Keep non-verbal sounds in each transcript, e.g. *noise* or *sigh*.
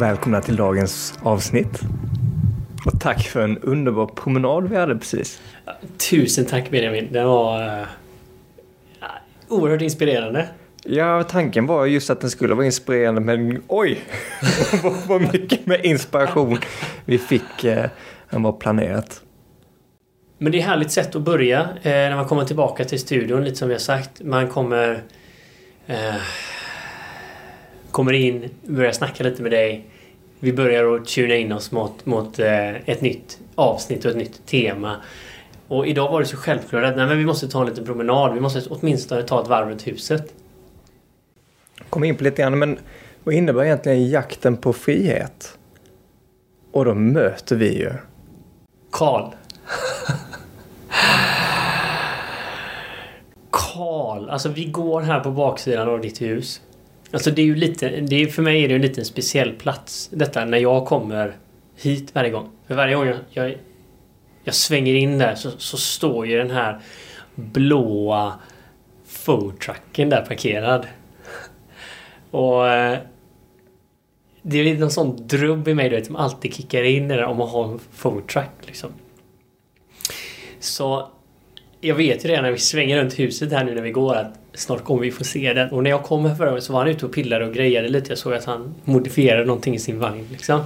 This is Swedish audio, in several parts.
Välkomna till dagens avsnitt. Och tack för en underbar promenad vi hade precis. Tusen tack Benjamin. Det var uh, oerhört inspirerande. Ja, tanken var just att den skulle vara inspirerande men oj! *laughs* vad mycket med inspiration vi fick uh, än vad planerat. Men det är ett härligt sätt att börja eh, när man kommer tillbaka till studion, lite som vi har sagt. Man kommer... Eh, kommer in, börjar snacka lite med dig. Vi börjar att tuna in oss mot, mot eh, ett nytt avsnitt och ett nytt tema. Och idag var det så självklart att nej, men vi måste ta en liten promenad. Vi måste åtminstone ta ett varv runt huset. Kom in på lite grann, men vad innebär egentligen jakten på frihet? Och då möter vi ju... Karl. *laughs* Karl. Alltså vi går här på baksidan av ditt hus. Alltså det är ju lite, det är, för mig är det en liten speciell plats detta när jag kommer hit varje gång. För varje gång jag, jag, jag svänger in där så, så, står ju den här blåa foodtrucken där parkerad. Och eh, det är någon sån drubb i mig du vet, som alltid kickar in där om man har en foodtruck liksom. Så jag vet ju redan när vi svänger runt huset här nu när vi går att snart kommer vi få se den. Och när jag kom här förra gången så var han ute och pillade och grejade lite. Jag såg att han modifierade någonting i sin vagn liksom.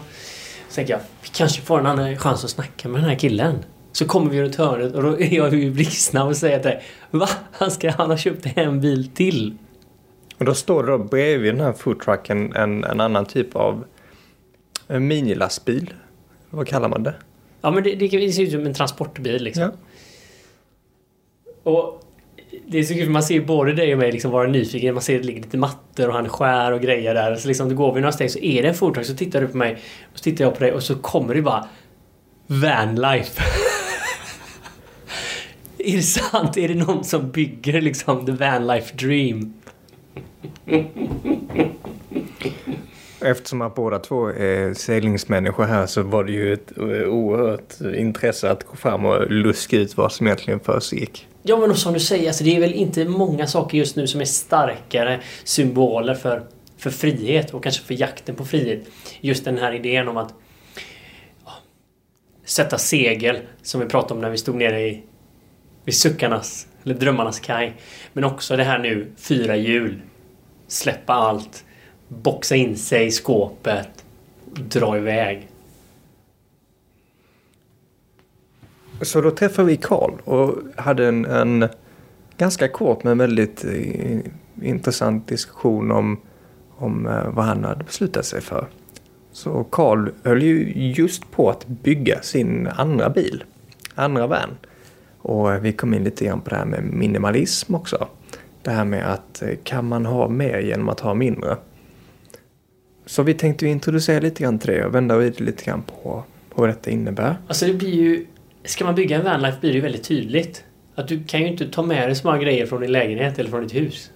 Så tänkte jag, vi kanske får en annan chans att snacka med den här killen. Så kommer vi runt hörnet och då är jag ju blixtsnabb och säger till dig Va? Han, ska, han har köpt en bil till. Och då står det då bredvid den här foodtrucken en, en annan typ av minilastbil. Vad kallar man det? Ja men det, det ser ut som en transportbil liksom. Ja. Och det är så kul för man ser både dig och mig liksom vara nyfiken. Man ser att det ligger lite mattor och han skär och grejer där. Så liksom, då går vi några steg så är det en foodtruck. Så tittar du på mig och så tittar jag på dig och så kommer det bara Vanlife. *laughs* är det sant? Är det någon som bygger liksom the vanlife dream? Eftersom att båda två är seglingsmänniskor här så var det ju ett eh, oerhört intresse att gå fram och luska ut vad som egentligen försiggick. Ja men som du säger, alltså, det är väl inte många saker just nu som är starkare symboler för, för frihet och kanske för jakten på frihet. Just den här idén om att ja, sätta segel, som vi pratade om när vi stod nere i, vid suckarnas, eller drömmarnas kaj. Men också det här nu, fyra hjul. Släppa allt. Boxa in sig i skåpet. Dra iväg. Så då träffade vi Karl och hade en, en ganska kort men väldigt eh, intressant diskussion om, om eh, vad han hade beslutat sig för. Så Karl höll ju just på att bygga sin andra bil, andra van. Och eh, vi kom in lite grann på det här med minimalism också. Det här med att eh, kan man ha mer genom att ha mindre? Så vi tänkte introducera lite grann till det och vända lite grann på, på vad detta innebär. Alltså det blir ju Ska man bygga en vanlife blir det ju väldigt tydligt. Att du kan ju inte ta med dig så många grejer från din lägenhet eller från ditt hus.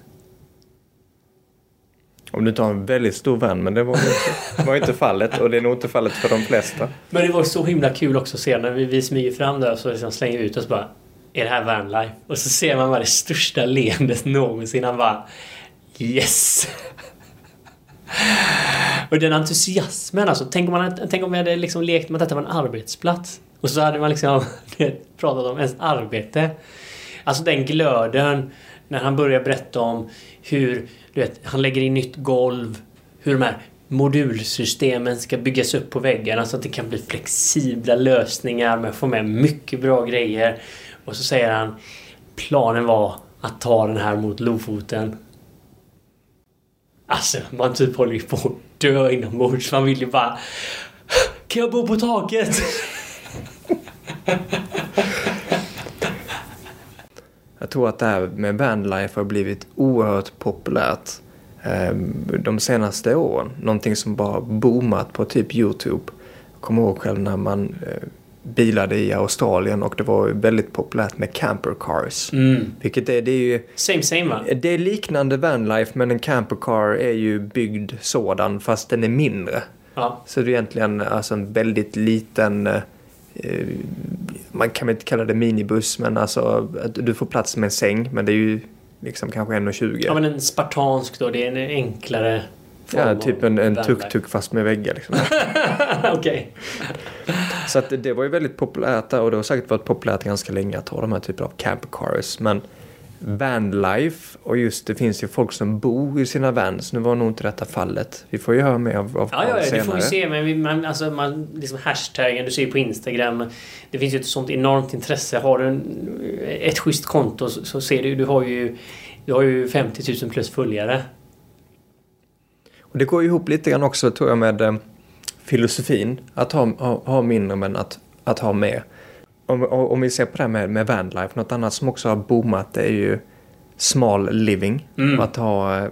Om du tar en väldigt stor van, men det var inte, var inte fallet och det är nog inte fallet för de flesta. Men det var så himla kul också att se när vi, vi smyger fram där och så liksom slänger vi ut oss bara Är det här vanlife? Och så ser man bara det största leendet någonsin. Han bara Yes! Och den entusiasmen alltså. Tänk om, man, tänk om vi hade liksom lekt med att detta var en arbetsplats. Och så hade man liksom *laughs* pratat om ens arbete. Alltså den glöden när han börjar berätta om hur du vet, han lägger in nytt golv. Hur de här modulsystemen ska byggas upp på väggarna så att det kan bli flexibla lösningar med att få med mycket bra grejer. Och så säger han planen var att ta den här mot Lofoten. Alltså, man typ håller ju på att dö inombords. Man vill ju bara... Kan jag bo på taket? Jag tror att det här med vanlife har blivit oerhört populärt ehm, de senaste åren. Någonting som bara boomat på typ Youtube. Jag kommer ihåg själv när man eh, bilade i Australien och det var väldigt populärt med camper cars. Mm. Vilket är, det är ju... Same same va? Det är liknande vanlife men en camper car är ju byggd sådan fast den är mindre. Ja. Så det är egentligen alltså en väldigt liten eh, Eh, man kan väl inte kalla det minibuss, men alltså du får plats med en säng, men det är ju liksom kanske 1,20. Ja, men en spartansk då, det är en enklare form Ja, typ en, en tuk-tuk fast med väggar liksom. *laughs* Okej. Så att det, det var ju väldigt populärt där och det har säkert varit populärt ganska länge att ha de här typerna av camper cars. Men vanlife och just det finns ju folk som bor i sina vans. Nu var nog inte detta fallet. Vi får ju höra mer av, av Ja, ja, ja, det senare. får vi se. Men vi, man, alltså, man, liksom hashtaggen du ser på Instagram. Det finns ju ett sånt enormt intresse. Har du en, ett schysst konto så, så ser du, du har ju du har ju 50 000 plus följare. Och det går ju ihop lite grann också tror jag med eh, filosofin. Att ha, ha, ha mindre men att, att ha mer. Om, om vi ser på det här med, med vanlife, något annat som också har boomat är ju small living. Mm. Att ha eh,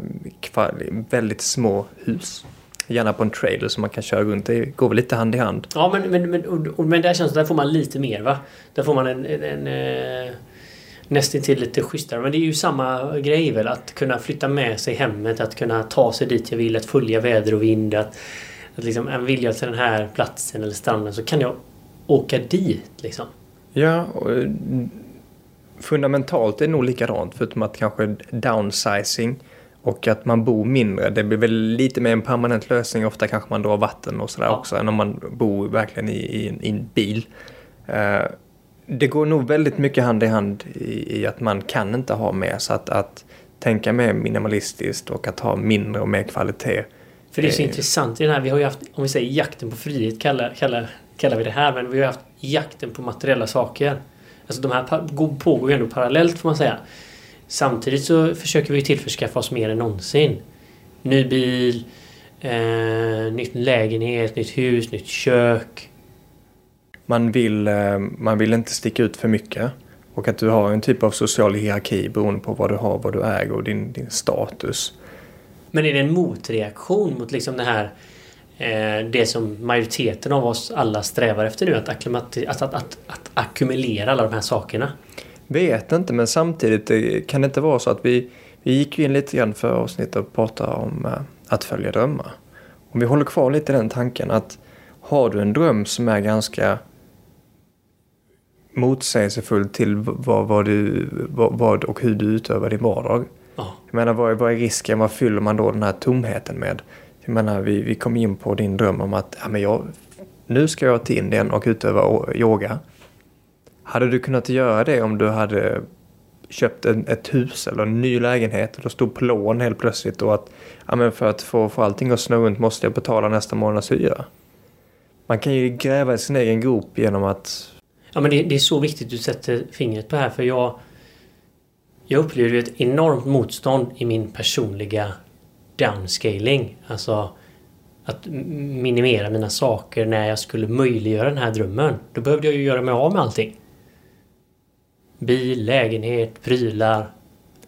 väldigt små hus. Gärna på en trailer som man kan köra runt. Det går väl lite hand i hand. Ja, men, men, men, och, och, men där känns det, där får man lite mer va? Där får man en, en, en eh, nästintill lite schysstare. Men det är ju samma grej väl? Att kunna flytta med sig hemmet, att kunna ta sig dit jag vill, att följa väder och vind. Att, att liksom, en vilja till den här platsen eller stranden så kan jag åka dit liksom. Ja, och, eh, fundamentalt är det nog likadant förutom att kanske downsizing och att man bor mindre. Det blir väl lite mer en permanent lösning. Ofta kanske man drar vatten och sådär Ja. också än om man bor verkligen i, i, en- i en bil. Eh, det går nog väldigt mycket hand i hand i, i att man kan inte ha mer. Så att, att tänka mer minimalistiskt och att ha mindre och mer kvalitet. För det är så Eh. intressant i den här. Vi har ju haft, om vi säger jakten på frihet kallar, kallar, kallar vi det här. Men vi har haft jakten på materiella saker. Alltså de här pågår ju ändå parallellt får man säga. Samtidigt så försöker vi tillförskaffa oss mer än någonsin. Ny bil, eh, nytt lägenhet, nytt hus, nytt kök. Man vill, eh, man vill inte sticka ut för mycket. Och att du har en typ av social hierarki beroende på vad du har, vad du äger och din, din status. Men är det en motreaktion mot liksom det här eh, det som majoriteten av oss alla strävar efter nu? Att, att, att, att, att ackumulera alla de här sakerna? Vet inte, men samtidigt eh, kan det inte vara så att vi, vi gick ju in lite grann för avsnittet och pratade om eh, att följa drömmar. Om vi håller kvar lite i den tanken att har du en dröm som är ganska motsägelsefull till vad, vad, du, vad, vad och hur du utövar din vardag. Ja. Jag menar, vad är, vad är risken? Vad fyller man då den här tomheten med? Jag menar, vi, vi kom in på din dröm om att ja, men jag, nu ska jag till Indien och utöva yoga. Hade du kunnat göra det om du hade köpt en, ett hus eller en ny lägenhet och då stod på lån helt plötsligt och att ja, men för att få, få allting att snurra runt måste jag betala nästa månads hyra. Man kan ju gräva i sin egen grop genom att Ja men det, det är så viktigt du sätter fingret på här för jag Jag upplever ju ett enormt motstånd i min personliga downscaling. Alltså att minimera mina saker när jag skulle möjliggöra den här drömmen. Då behövde jag ju göra mig av med allting. Bil, lägenhet, prylar.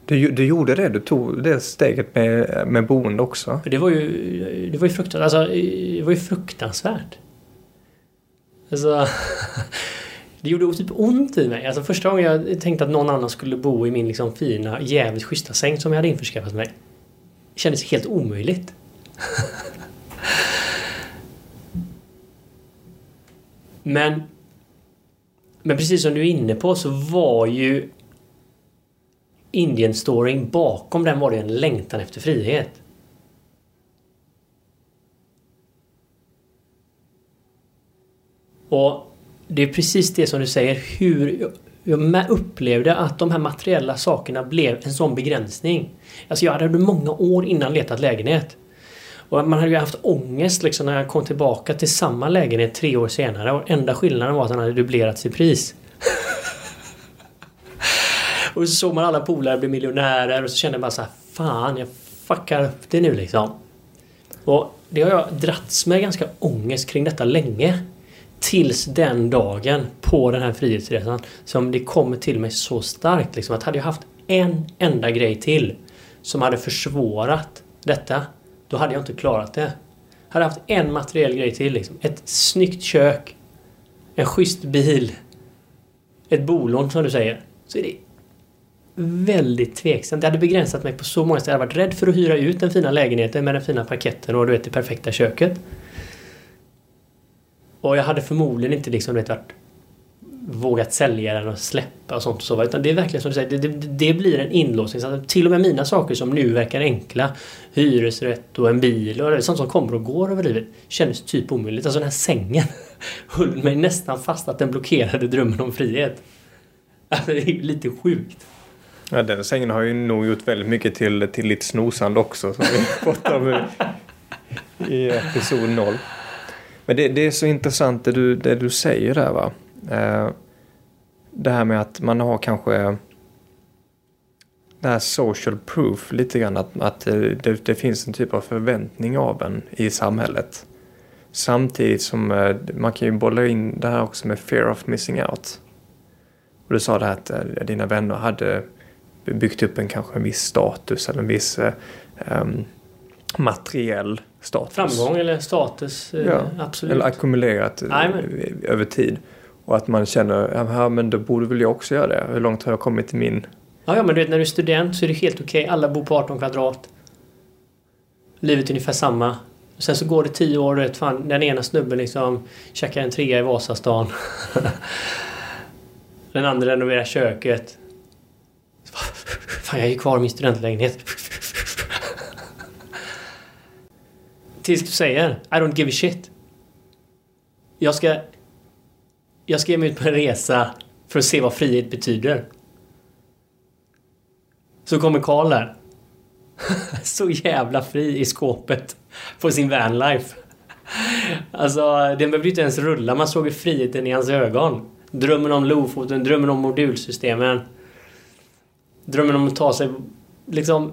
du, du gjorde det, du tog det steget med, med boende också. Det var ju... Det var ju fruktansvärt. Alltså, det var ju fruktansvärt. Alltså... *laughs* Det gjorde typ ont i mig. Alltså första gången jag tänkte att någon annan skulle bo i min liksom fina, jävligt schyssta säng som jag hade införskaffat mig. Det kändes helt omöjligt. *laughs* Men... Men precis som du är inne på så var ju Indien-storyn bakom den var det en längtan efter frihet. Och det är precis det som du säger, hur jag upplevde att de här materiella sakerna blev en sån begränsning. Alltså jag hade under många år innan letat lägenhet. Och man hade ju haft ångest liksom när jag kom tillbaka till samma lägenhet tre år senare och enda skillnaden var att den hade dubblerats i pris. *laughs* och så såg man alla polare bli miljonärer och så kände jag bara så här, fan jag fuckar upp det nu liksom. Och det har jag dragits med ganska ångest kring detta länge. Tills den dagen på den här frihetsresan som det kommer till mig så starkt. Liksom, att hade jag haft en enda grej till som hade försvårat detta, då hade jag inte klarat det. Hade jag haft en materiell grej till. Liksom. Ett snyggt kök, en schysst bil, ett bolån som du säger. Så är det väldigt tveksamt. Det hade begränsat mig på så många ställen. Jag hade varit rädd för att hyra ut den fina lägenheten med den fina parketten och du vet det perfekta köket. Och jag hade förmodligen inte liksom vet, varit vågat sälja den och släppa och sånt och så. Utan det är verkligen som du säger, det, det, det blir en inlåsning. Så att till och med mina saker som nu verkar enkla, hyresrätt och en bil och sånt som kommer och går över livet, kändes typ omöjligt. Alltså den här sängen *laughs* höll mig nästan fast att den blockerade drömmen om frihet. Alltså det är lite sjukt. Ja, den sängen har ju nog gjort väldigt mycket till, till lite snosande också. Som vi pratade om i, i episod 0. Men det, det, är så intressant det du, det du säger där va. Eh, det här med att man har kanske det här social proof lite grann. Att, att det, det finns en typ av förväntning av en i samhället. Samtidigt som eh, man kan ju bolla in det här också med fear of missing out. Och du sa det här att eh, dina vänner hade byggt upp en kanske en viss status eller en viss um, materiell status. Framgång eller status, ja, absolut. Eller ackumulerat Amen. över tid. Och att man känner, ja men då borde väl jag också göra det. Hur långt har jag kommit till min... Ja, ja men du vet när du är student så är det helt okej. Okay. Alla bor på 18 kvadrat. Livet är ungefär samma. Sen så går det 10 år och vet fan, den ena snubben liksom käkar en trea i Vasastan. *laughs* den andra renoverar köket. Fan, jag är kvar i min studentlägenhet. Tills du säger I don't give a shit. Jag ska... Jag ska ge mig ut på en resa för att se vad frihet betyder. Så kommer Karl där. *laughs* Så jävla fri i skåpet på sin vanlife. Alltså, den behövde inte ens rulla. Man såg ju friheten i hans ögon. Drömmen om Lofoten, drömmen om modulsystemen. Drömmen om att ta sig... Liksom...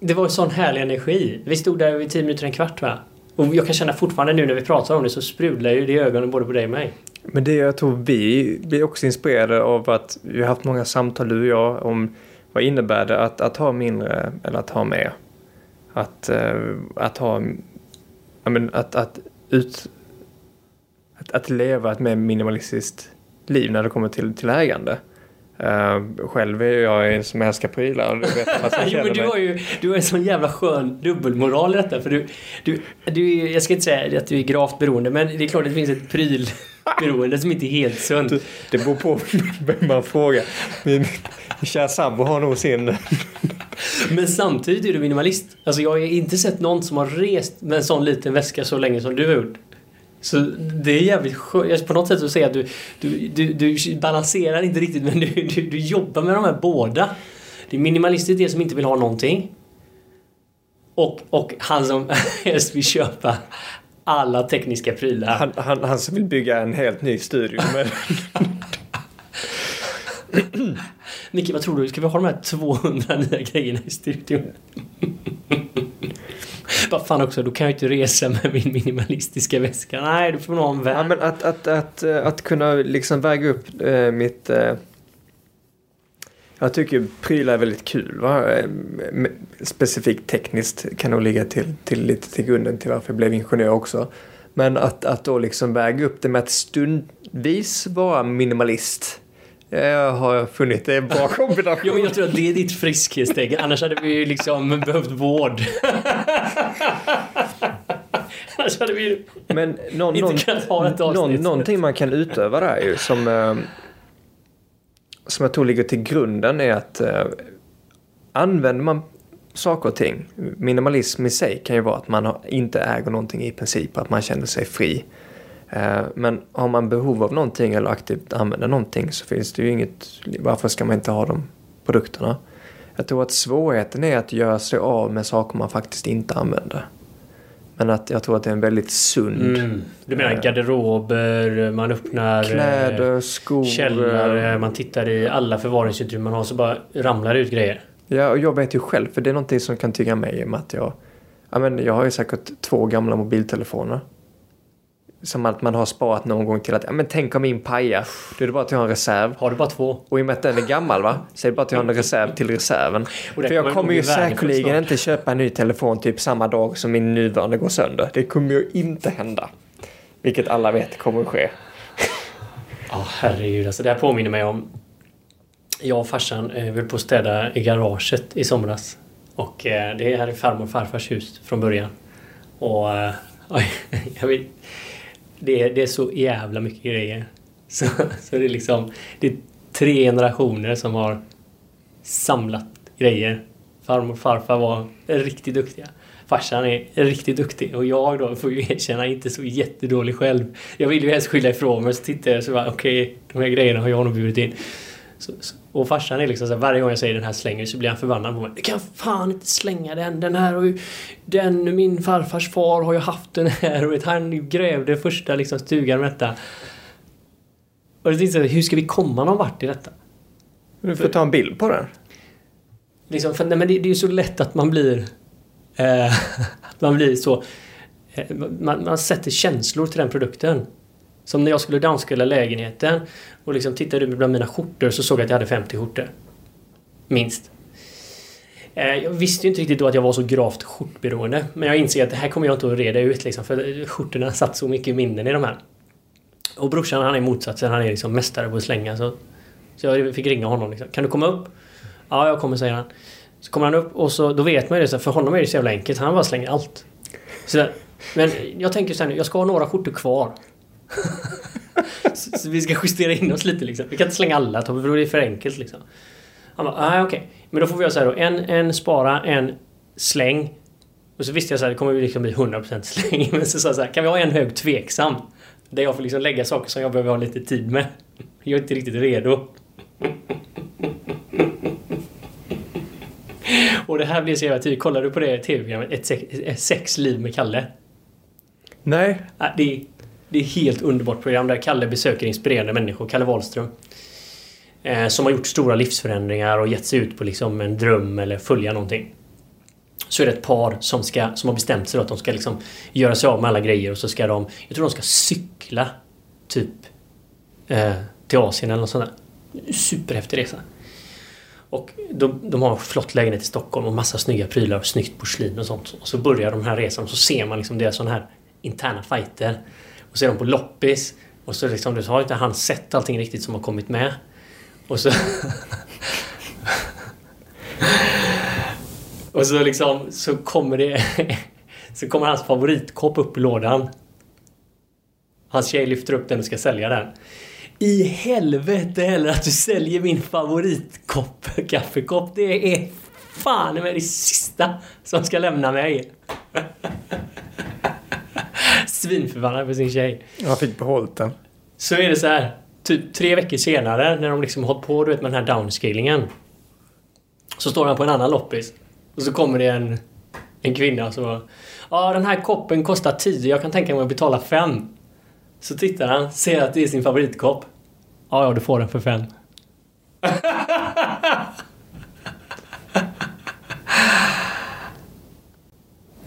Det var ju sån härlig energi. Vi stod där i tio minuter, en kvart va? Och jag kan känna fortfarande nu när vi pratar om det så sprudlar ju det i ögonen både på dig och mig. Men det jag tror vi blir också inspirerade av att vi har haft många samtal du och jag om vad innebär det att, att ha mindre eller att ha mer? Att, eh, att ha... Men, att, att, ut, att, att leva ett mer minimalistiskt liv när det kommer till, till ägande. Uh, själv är jag en som älskar prylar. Du vet *laughs* jo, men du har ju du har en sån jävla skön dubbelmoral i detta. För du, du, du, jag ska inte säga att du är gravt beroende, men det är klart att det finns ett prylberoende som inte är helt sunt. Det beror på vem man frågar. Min, min kära sambo har nog sin... men samtidigt är du minimalist. Alltså jag har inte sett någon som har rest med en sån liten väska så länge som du har gjort. Så det är jävligt skönt. På något sätt så säger jag att du, du, du, du balanserar inte riktigt men du, du, du jobbar med de här båda. Det är minimalistiskt det som inte vill ha någonting. Och, och han som *laughs* helst vill köpa alla tekniska prylar. Han, han, han som vill bygga en helt ny studio. med... *laughs* Micke, vad tror du? Ska vi ha de här 200 nya grejerna i studion? *laughs* *laughs* Vad fan också, då kan jag inte resa med min minimalistiska väska. Nej, du får nog ha en vän. Ja, men att, att, att, eh, att kunna liksom väga upp äh, mitt... Äh, jag tycker prylar är väldigt kul. Va? Specifikt tekniskt kan nog ligga till, till lite till grunden till varför jag blev ingenjör också. Men att, att då liksom väga upp det med att stundvis vara minimalist jag har funnit det bra *laughs* kombination. jo, men jag tror att det är ditt friskhetstecken. Annars hade vi ju liksom behövt vård. *laughs* Annars hade vi men någon, inte någon, kunnat ha ett någon, Någonting man kan utöva där ju som, eh, som jag tror ligger till grunden är att eh, använder man saker och ting. Minimalism i sig kan ju vara att man inte äger någonting i princip, att man känner sig fri. Eh, men har man behov av någonting eller aktivt använder någonting så finns det ju inget, varför ska man inte ha de produkterna? Jag tror att svårigheten är att göra sig av med saker man faktiskt inte använder. Men att jag tror att det är en väldigt sund... Mm. Du menar äh, garderober, man öppnar kläder, skor, källare, man tittar i alla förvaringsutrymmen man har så bara ramlar det ut grejer. Ja, och jag vet ju själv, för det är någonting som kan tycka mig om att jag... Ja, men jag har ju säkert två gamla mobiltelefoner som att man har sparat någon gång till att, ja men tänk om min pajar. Då är det bara att jag har en reserv. Har du bara två? Och i och med att den är gammal va, så är det bara att jag har en reserv till reserven. För jag kommer ju säkerligen inte köpa en ny telefon typ samma dag som min nuvarande går sönder. Det kommer ju inte hända. Vilket alla vet kommer att ske. Ja, oh, herregud. Alltså det här påminner mig om... Jag och farsan eh, höll på att städa i garaget i somras. Och eh, det här är farmor och farfars hus från början. Och... Eh, *laughs* jag vet, det är, det är så jävla mycket grejer. *laughs* Så, så det är liksom... Det är tre generationer som har samlat grejer. Farmor och farfar var riktigt duktiga. Farsan är riktigt duktig och jag då får ju erkänna inte så jättedålig själv. Jag vill ju helst skylla ifrån mig så tittar jag så bara okej, okay, de här grejerna har jag nog burit in. Så, så, och farsan är liksom så här, varje gång jag säger den här slänger så blir han förbannad på mig. Du kan fan inte slänga den, den här och den, min farfars far har ju haft den här och han grävde första liksom stugan med detta. Och jag tänkte hur ska vi komma någon vart i detta? Du får ta en bild på den. Liksom, för, nej, men det, det är ju så lätt att man blir... Eh, *laughs* man blir så... Eh, man, man sätter känslor till den produkten. Som när jag skulle downscala lägenheten och liksom tittade ut bland mina skjortor så såg jag att jag hade 50 skjortor. Minst. Eh, jag visste ju inte riktigt då att jag var så gravt skjortberoende. Men jag inser att det här kommer jag inte att reda ut liksom, för skjortorna satt så mycket minnen i de här. Och brorsan han är motsatsen, han är liksom mästare på att slänga. Så, så jag fick ringa honom liksom. Kan du komma upp? Ja, jag kommer säger han. Så kommer han upp och så, då vet man ju det, för honom är det så jävla enkelt. Han bara slänger allt. Så, men jag tänker så här nu, jag ska ha några skjortor kvar. *laughs* så, så, vi ska justera in oss lite liksom. Vi kan inte slänga alla Tobbe, för då är det för enkelt liksom. Han bara, nej okej. Okay. Men då får vi göra så här då. En, en spara, en släng. Och så visste jag så här, det kommer liksom bli 100% släng. *laughs* Men så sa jag så här, kan vi ha en hög tveksam? Där jag får liksom lägga saker som jag behöver ha lite tid med. Jag är inte riktigt redo. *laughs* Och det här blir så jävla tydligt. Kollar du på det tv-programmet Ett sex, ett sex liv med Kalle? Nej. Det är, det är ett helt underbart program där Kalle besöker inspirerande människor. Kalle Wahlström. Eh, som har gjort stora livsförändringar och gett sig ut på liksom en dröm eller följa någonting. Så är det ett par som, ska, som har bestämt sig att de ska liksom göra sig av med alla grejer och så ska de... Jag tror de ska cykla typ eh, till Asien eller något sånt där. Superhäftig resa. Och de, de har flott lägenhet i Stockholm och massa snygga prylar och snyggt porslin och sånt. Och så börjar de här resan och så ser man liksom deras sådana här interna fighter. Och så är de på loppis. Och så liksom, du har inte han sett allting riktigt som har kommit med. Och så... *laughs* och så liksom så kommer det... *laughs* så kommer hans favoritkopp upp i lådan. Hans tjej lyfter upp den och ska sälja den i helvete heller att du säljer min favoritkopp, *laughs* kaffekopp. Det är fan med det sista som ska lämna mig. Svinförbannad på sin tjej. Jag fick behållit den. Så är det så här. Typ tre veckor senare när de liksom hållit på du vet, med den här downscalingen. Så står han på en annan loppis. Och så kommer det en, en kvinna som bara Ja, den här koppen kostar 10. Jag kan tänka mig att betala 5. Så tittar han, ser att det är sin favoritkopp. Ja, ja, du får den för fem. *laughs*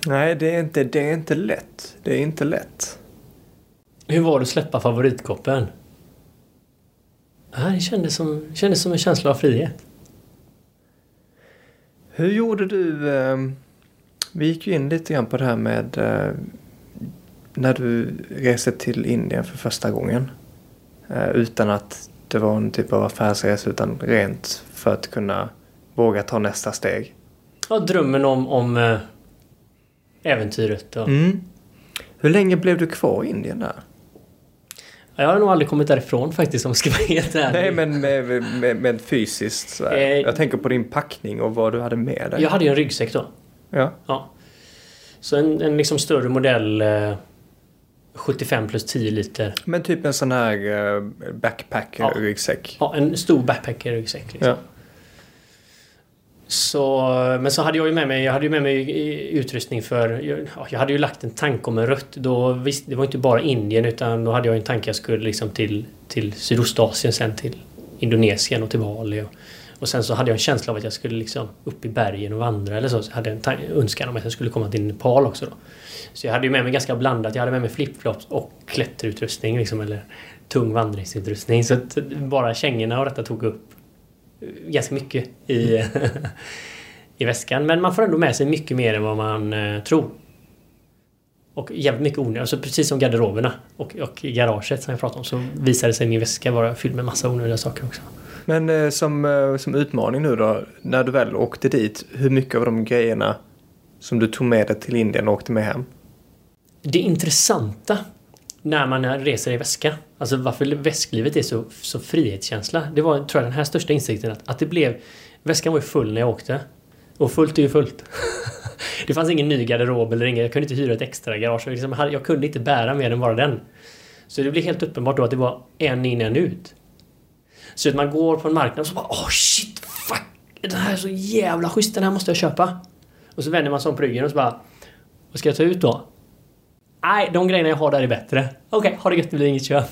Nej, det är, inte, det är inte lätt. Det är inte lätt. Hur var det att släppa favoritkoppen? Det kändes som, kändes som en känsla av frihet. Hur gjorde du... Eh, vi gick ju in lite grann på det här med eh, när du reste till Indien för första gången eh, utan att det var en typ av affärsresa utan rent för att kunna våga ta nästa steg. Ja, drömmen om, om äh, äventyret. Och... Mm. Hur länge blev du kvar i Indien där? Jag har nog aldrig kommit därifrån faktiskt om jag ska vara helt ärlig. Nej, men med, med, med fysiskt. Eh, jag tänker på din packning och vad du hade med dig. Jag hade ju en ryggsäck då. Ja. ja. Så en, en liksom större modell. Eh, 75 plus 10 liter. Men typ en sån här uh, backpacker-ryggsäck? Ja. ja, en stor backpacker-ryggsäck. Liksom. Ja. Så, men så hade jag ju med mig, jag hade ju med mig utrustning för... Jag, jag hade ju lagt en tanke om en rutt. Då, visst, det var inte bara Indien utan då hade jag en tanke jag skulle liksom till, till Sydostasien sen till Indonesien och till Bali. Och, och sen så hade jag en känsla av att jag skulle liksom upp i bergen och vandra eller så. Så jag hade en önskan om att jag skulle komma till Nepal också då. Så jag hade ju med mig ganska blandat. Jag hade med mig flipflops och klätterutrustning liksom, eller tung vandringsutrustning. Så att bara kängorna och detta tog upp ganska mycket i, *laughs* i väskan. Men man får ändå med sig mycket mer än vad man eh, tror. Och jävligt mycket onödigt. Alltså precis som garderoberna och, och garaget som jag pratade om så visade sig min väska vara fylld med massa onödiga saker också. Men eh, som, eh, som utmaning nu då, när du väl åkte dit, hur mycket av de grejerna som du tog med dig till Indien och åkte med hem? Det intressanta när man reser i väska. Alltså varför väsklivet är så, så frihetskänsla. Det var tror jag den här största insikten att, att det blev... Väskan var ju full när jag åkte. Och fullt är ju fullt. *laughs* det fanns ingen ny garderob eller inget. Jag kunde inte hyra ett extra garage. Jag, liksom, jag kunde inte bära mer än bara den. Så det blev helt uppenbart då att det var en in, en ut. Så att man går på en marknad och så bara åh oh, shit, fuck! Den här är så jävla schysst, den här måste jag köpa. Och så vänder man sig om på ryggen och så bara Vad ska jag ta ut då? Nej, de grejerna jag har där är bättre. Okej, okay, ha det gött, det blir inget köp.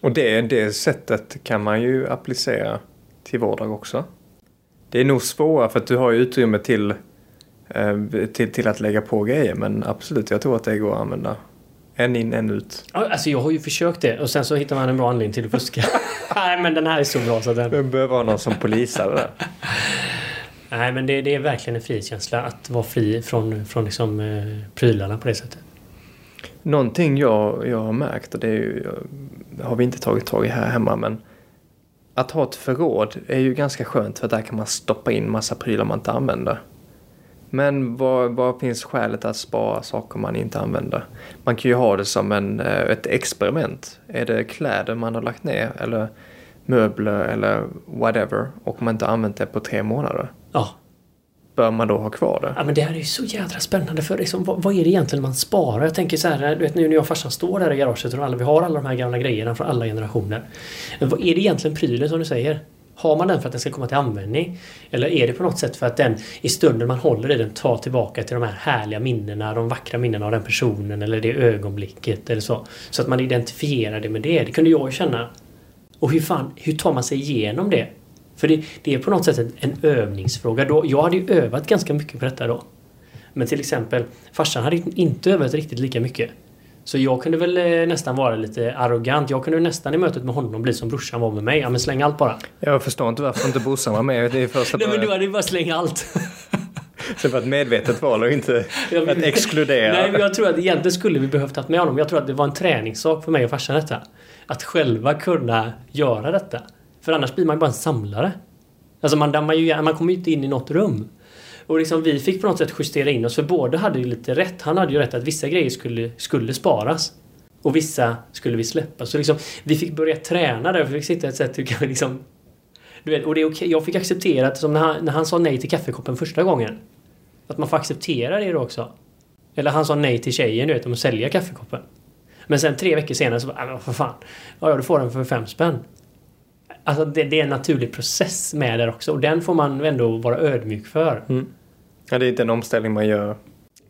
Och det, det sättet kan man ju applicera till vardag också. Det är nog svårare för att du har ju utrymme till, eh, till, till att lägga på grejer men absolut, jag tror att det går att använda. En in, en ut. Alltså jag har ju försökt det och sen så hittar man en bra anledning till att fuska. *laughs* Nej men den här är så bra så den... Du behöver ha någon som polisar det där. Nej men det, det, är verkligen en frihetskänsla att vara fri från, från liksom, eh, prylarna på det sättet. Någonting jag, jag har märkt och det är ju, har vi inte tagit tag i här hemma men att ha ett förråd är ju ganska skönt för där kan man stoppa in massa prylar man inte använder. Men vad, vad finns skälet att spara saker man inte använder? Man kan ju ha det som en, eh, ett experiment. Är det kläder man har lagt ner eller möbler eller whatever och man inte använt det på tre månader? Ja. Bör man då ha kvar det? Ja men det här är ju så jädra spännande för liksom, vad, vad är det egentligen man sparar? Jag tänker så här, du vet nu när jag och farsan står där i garaget och alla, vi har alla de här gamla grejerna från alla generationer. Men vad är det egentligen prylen som du säger? Har man den för att den ska komma till användning? Eller är det på något sätt för att den i stunden man håller i den tar tillbaka till de här härliga minnena, de vackra minnena av den personen eller det ögonblicket eller så. Så att man identifierar det med det. Det kunde jag känna. Och hur fan, hur tar man sig igenom det? För det, det är på något sätt en, en övningsfråga. Då, jag hade ju övat ganska mycket på detta då. Men till exempel, farsan hade inte övat riktigt lika mycket. Så jag kunde väl eh, nästan vara lite arrogant. Jag kunde nästan i mötet med honom bli som brorsan var med mig. Ja men släng allt bara. Jag förstår inte varför inte brorsan var med. Det är första *laughs* Nej men du hade ju bara slänga allt. *laughs* Så det var ett medvetet val och inte att exkludera. Nej men jag tror att egentligen skulle vi behövt ha med honom. Jag tror att det var en träningssak för mig och farsan detta. Att själva kunna göra detta. För annars blir man ju bara en samlare. Alltså man dammar ju man kommer ju inte in i något rum. Och liksom vi fick på något sätt justera in oss för båda hade ju lite rätt. Han hade ju rätt att vissa grejer skulle, skulle sparas. Och vissa skulle vi släppa. Så liksom, vi fick börja träna där. Vi fick sitta ett sätt hur kan vi liksom... Du vet, och det är okej. Jag fick acceptera att som när han, när han sa nej till kaffekoppen första gången. Att man får acceptera det då också. Eller han sa nej till tjejen du vet om att sälja kaffekoppen. Men sen tre veckor senare så bara, äh, men för fan. Ja, du får den för fem spänn. Alltså det, det, är en naturlig process med det också och den får man ändå vara ödmjuk för. Mm. Ja, det är inte en omställning man gör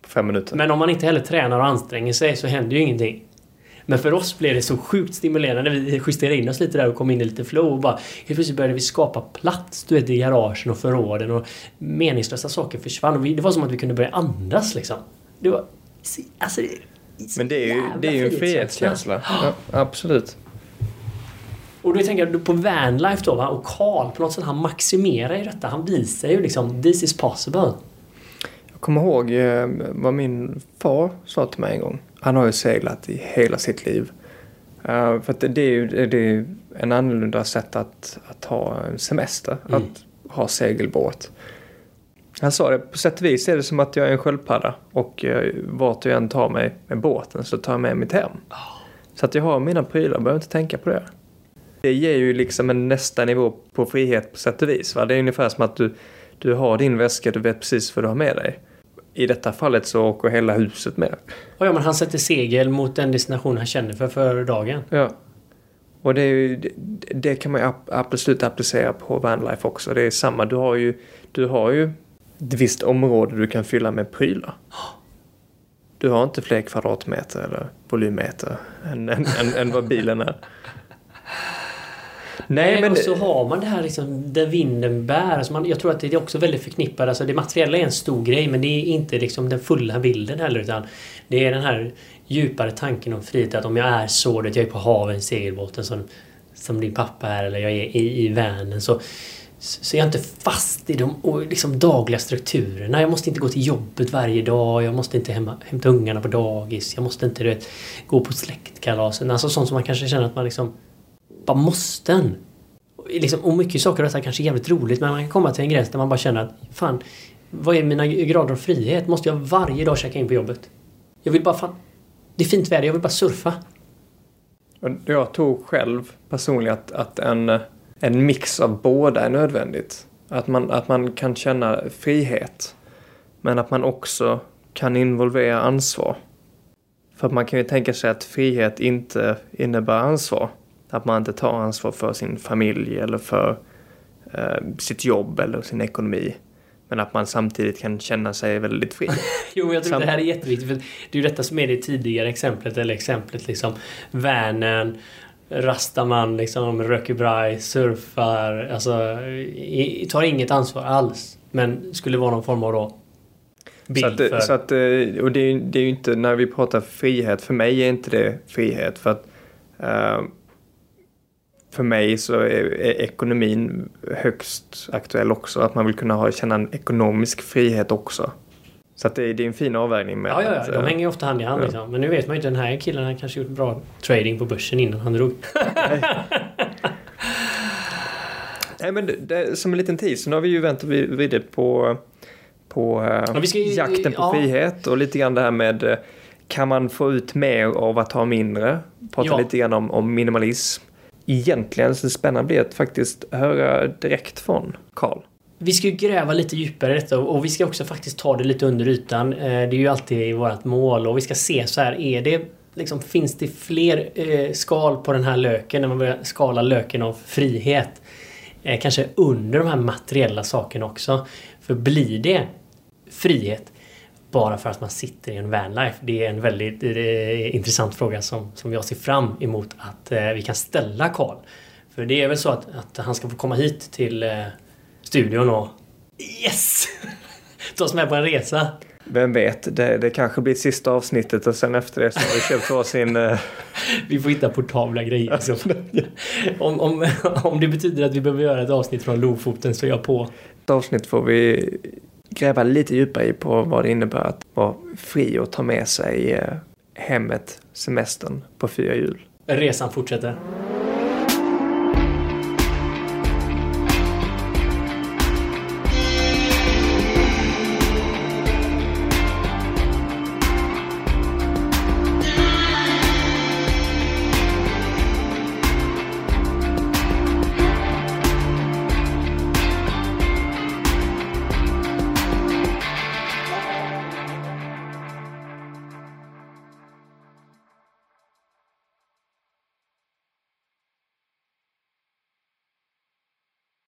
på fem minuter. Men om man inte heller tränar och anstränger sig så händer ju ingenting. Men för oss blev det så sjukt stimulerande vi justerade in oss lite där och kom in i lite flow och bara helt plötsligt började vi skapa plats du vet, i garagen och förråden och meningslösa saker försvann och vi, det var som att vi kunde börja andas liksom. Det var... Alltså, Men det är ju, det är ju en frihetskänsla. Ja, absolut. Och då tänker jag på Vanlife då va? och Carl på något sätt han maximerar ju detta. Han visar ju liksom this is possible. Jag kommer ihåg eh, vad min far sa till mig en gång. Han har ju seglat i hela sitt liv. Uh, för att det är ju det är en annorlunda sätt att, att ha semester. Mm. Att ha segelbåt. Han sa det, på sätt och vis är det som att jag är en sköldpadda och uh, vart jag än tar mig med båten så tar jag med mitt hem. Oh. Så att jag har mina prylar, behöver inte tänka på det det ger ju liksom en nästa nivå på frihet på sätt och vis. Va? Det är ungefär som att du, du har din väska, du vet precis vad du har med dig. I detta fallet så åker hela huset med. Ja, men han sätter segel mot den destination han känner för för dagen. Ja. Och det, ju, det, det, kan man ju absolut applicera på vanlife också. Det är samma, du har ju, du har ju ett visst område du kan fylla med prylar. Du har inte fler kvadratmeter eller volymmeter än, än, än, än vad bilen är. Nej, men... Och så har man det här liksom där vinden bär. Alltså man, jag tror att det är också väldigt förknippat. Alltså det materiella är en stor grej men det är inte liksom den fulla bilden heller. Utan det är den här djupare tanken om frihet. Att om jag är så, att jag är på haven, segelbåten som, som din pappa är eller jag är i, i vanen. Så, så är jag inte fast i de liksom, dagliga strukturerna. Jag måste inte gå till jobbet varje dag. Jag måste inte hämta, hämta ungarna på dagis. Jag måste inte vet, gå på släktkalasen. Alltså sånt som man kanske känner att man liksom bara måsten. Liksom, och mycket saker och detta kanske är jävligt roligt men man kan komma till en gräns där man bara känner att fan, vad är mina grader av frihet? Måste jag varje dag checka in på jobbet? Jag vill bara fan... det är fint väder, jag vill bara surfa. Jag tror själv personligen att, att en, en mix av båda är nödvändigt. Att man, att man kan känna frihet. Men att man också kan involvera ansvar. För att man kan ju tänka sig att frihet inte innebär ansvar. Att man inte tar ansvar för sin familj eller för eh, sitt jobb eller sin ekonomi. Men att man samtidigt kan känna sig väldigt fri. *laughs* Jo, jag tror Sam- det här är jätteviktigt. För det är ju detta som är det tidigare exemplet. Eller exemplet liksom Vänern, Rastaman, liksom, röker braj, surfar. Alltså, i, tar inget ansvar alls. Men skulle vara någon form av då Så att, för... så att, eh, och det är, ju- inte, när vi pratar frihet, för mig är inte det frihet. För att eh, för mig så är, är ekonomin högst aktuell också. Att man vill kunna ha, känna en ekonomisk frihet också. Så att det, är- det är en fin avvägning med Ja, ja, ja. De eh, hänger ju ofta hand i hand. ja. Liksom. Men nu vet man ju inte. Den här killen har kanske gjort bra trading på börsen innan han drog. *laughs* Nej, men det, det, som en liten teaser, nu har vi ju vänt vridit på, på eh, ska jakten på ja. frihet och lite grann det här med eh, kan man få ut mer av att ha mindre? Prata Ja. lite grann om, om minimalism. Egentligen så spännande blir att faktiskt höra direkt från Karl. Vi ska ju gräva lite djupare i detta och vi ska också faktiskt ta det lite under ytan. Eh, det är ju alltid vårt mål och vi ska se så här, är det liksom, finns det fler eh, skal på den här löken när man börjar skala löken av frihet? Eh, kanske under de här materiella sakerna också. För blir det frihet bara för att man sitter i en vanlife? Det är en väldigt eh, intressant fråga som, som jag ser fram emot att eh, vi kan ställa Karl. För det är väl så att, att han ska få komma hit till eh, studion och Yes! *laughs* Ta oss med på en resa. Vem vet, det, det kanske blir sista avsnittet och sen efter det så har vi köpt varsin... Eh, *laughs* Vi får hitta portabla grejer. Liksom. *laughs* om, om, om det betyder att vi behöver göra ett avsnitt från Lofoten så är jag på. ett avsnitt får vi gräva lite djupare i på vad det innebär att vara fri och ta med sig eh, hemmet, semestern på fyra hjul. Resan fortsätter.